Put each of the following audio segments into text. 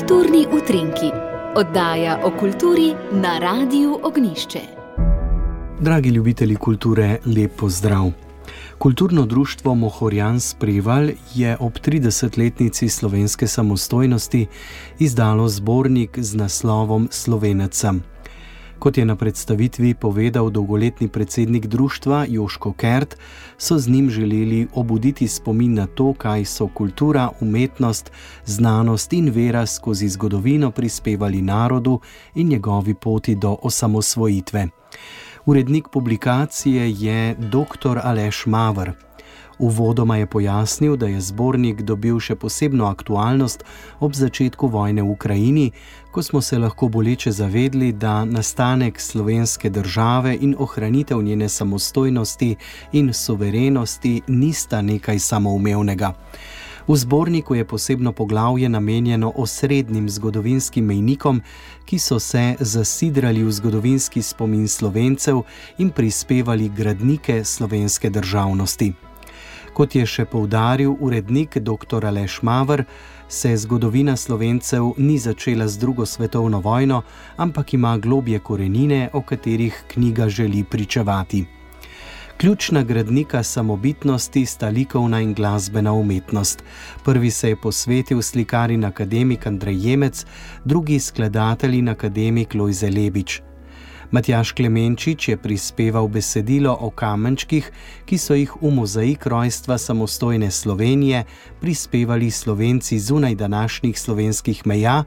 Kulturni utrinki, oddaja o kulturi na Radiu Ognišče. Dragi ljubitelji kulture, lepo zdrav. Kulturno društvo Mohorjan Spreval je ob 30-letnici slovenske samostojnosti izdalo zbornik z naslovom Slovenecem. Kot je na predstavitvi povedal dolgoletni predsednik društva Joško Kert, so z njim želeli obuditi spomin na to, kaj so kultura, umetnost, znanost in vera skozi zgodovino prispevali narodu in njegovi poti do osamosvojitve. Urednik publikacije je dr. Aleš Mavr. Uvodoma je pojasnil, da je zbornik dobil še posebno aktualnost ob začetku vojne v Ukrajini, ko smo se lahko boleče zavedli, da nastanek slovenske države in ohranitev njene samostojnosti in suverenosti nista nekaj samoumevnega. V zborniku je posebno poglavje namenjeno osrednjim zgodovinskim mejnikom, ki so se zasidrali v zgodovinski spomin slovencev in prispevali gradnike slovenske državnosti. Kot je še poudaril urednik dr. Aleš Mavr, se zgodovina slovencev ni začela z drugo svetovno vojno, ampak ima globje korenine, o katerih knjiga želi pričevati. Ključna gradnika samobitnosti sta likovna in glasbena umetnost. Prvi se je posvetil slikar in akademik Andrej Jemec, drugi skladatelj in akademik Lojze Lebič. Matjaš Klemenčič je prispeval besedilo o kamenčkih, ki so jih v mozaik rojstva samostojne Slovenije prispevali slovenci zunaj današnjih slovenskih meja,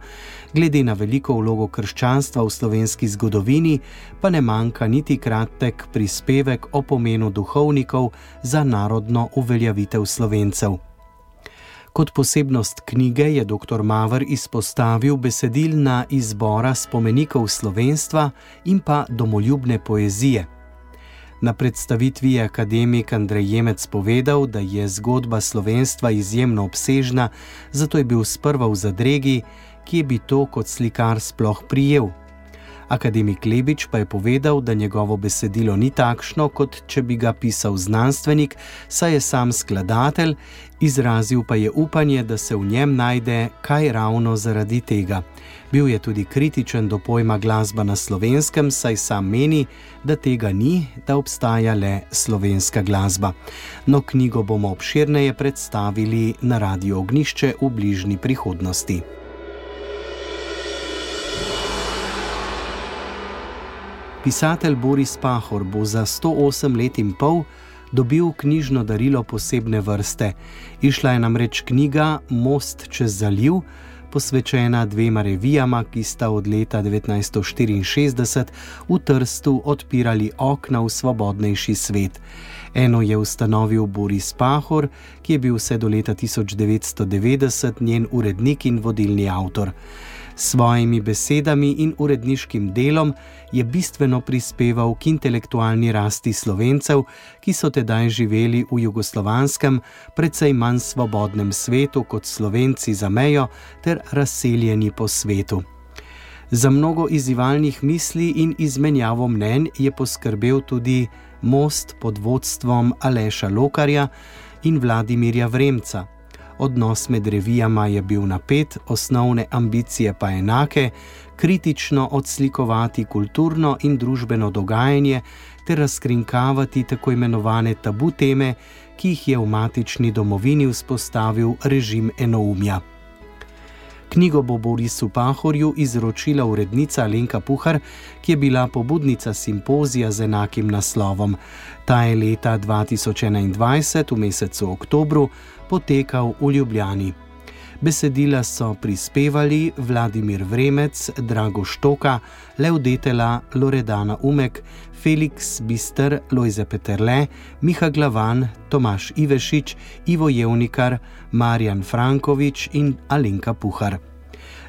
glede na veliko vlogo krščanstva v slovenski zgodovini, pa ne manjka niti kratek prispevek o pomenu duhovnikov za narodno uveljavitev slovencev. Kot posebnost knjige je dr. Mavr izpostavil besedilna izbora spomenikov slovenstva in pa domoljubne poezije. Na predstavitvi je akademik Andrej Jemec povedal, da je zgodba slovenstva izjemno obsežna, zato je bil sprva v zadregi, kje bi to kot slikar sploh prijel. Akademik Lebič pa je povedal, da njegovo besedilo ni takšno, kot če bi ga pisal znanstvenik, saj je sam skladatelj, izrazil pa je upanje, da se v njem najde kaj ravno zaradi tega. Bil je tudi kritičen do pojma glasba na slovenskem, saj sam meni, da tega ni, da obstaja le slovenska glasba. No, knjigo bomo obširneje predstavili na Radio Ognišče v bližnji prihodnosti. Pisatelj Boris Pahor bo za 108 let in pol dobil knjižno darilo posebne vrste. Išla je namreč knjiga Most čez zaliv, posvečena dvema revijama, ki sta od leta 1964 v Trstu odpirali okna v svobodnejši svet. Eno je ustanovil Boris Pahor, ki je bil vse do leta 1990 njen urednik in vodilni avtor. S svojimi besedami in uredniškim delom je bistveno prispeval k intelektualni rasti slovencev, ki so tedaj živeli v jugoslovanskem, precej manj svobodnem svetu kot slovenci za mejo ter razseljeni po svetu. Za mnogo izzivalnih misli in izmenjavo mnenj je poskrbel tudi most pod vodstvom Aleša Lokarja in Vladimirja Vremca. Odnos med revijama je bil napet, osnovne ambicije pa enake, kritično odslikovati kulturno in družbeno dogajanje ter razkrinkavati tako imenovane tabu teme, ki jih je v matični domovini vzpostavil režim enoumja. Knjigo bo Borisu Pahorju izročila urednica Lenka Puhar, ki je bila pobudnica simpozija z enakim naslovom. Ta je leta 2021 v mesecu oktobru potekal v Ljubljani. Besedila so prispevali Vladimir Vremec, Drago Štoka, Lev Detela, Loredana Umek, Felix Bister, Lojze Peterle, Miha Glavan, Tomaš Ivešič, Ivo Jevnikar, Marjan Frankovič in Alenka Puhar.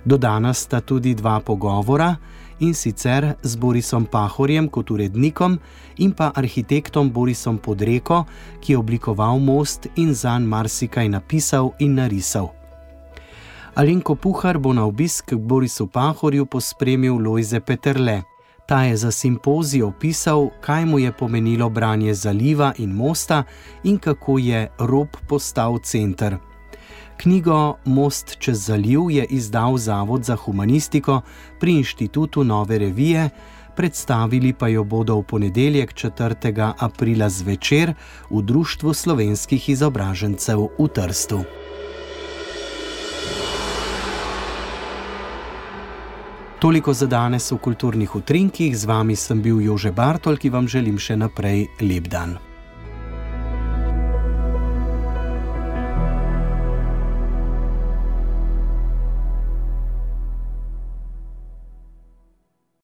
Dodana sta tudi dva pogovora in sicer z Borisom Pahorjem kot urednikom in pa arhitektom Borisom Podreko, ki je oblikoval most in zanj marsikaj napisal in narisal. Alenko Puhar bo na obisk k Borisu Pahorju pospremil Lojze Peterle. Ta je za simpozij opisal, kaj mu je pomenilo branje zaliva in mosta in kako je rob postal center. Knjigo Most čez zaliv je izdal Zavod za humanistiko pri Inštitutu Nove revije, predstavili pa jo bodo v ponedeljek 4. aprila zvečer v Društvu slovenskih izobražencev v Trstu. Toliko za danes v kulturnih utrinkih, z vami sem bil Jože Bartol, ki vam želim še naprej lep dan.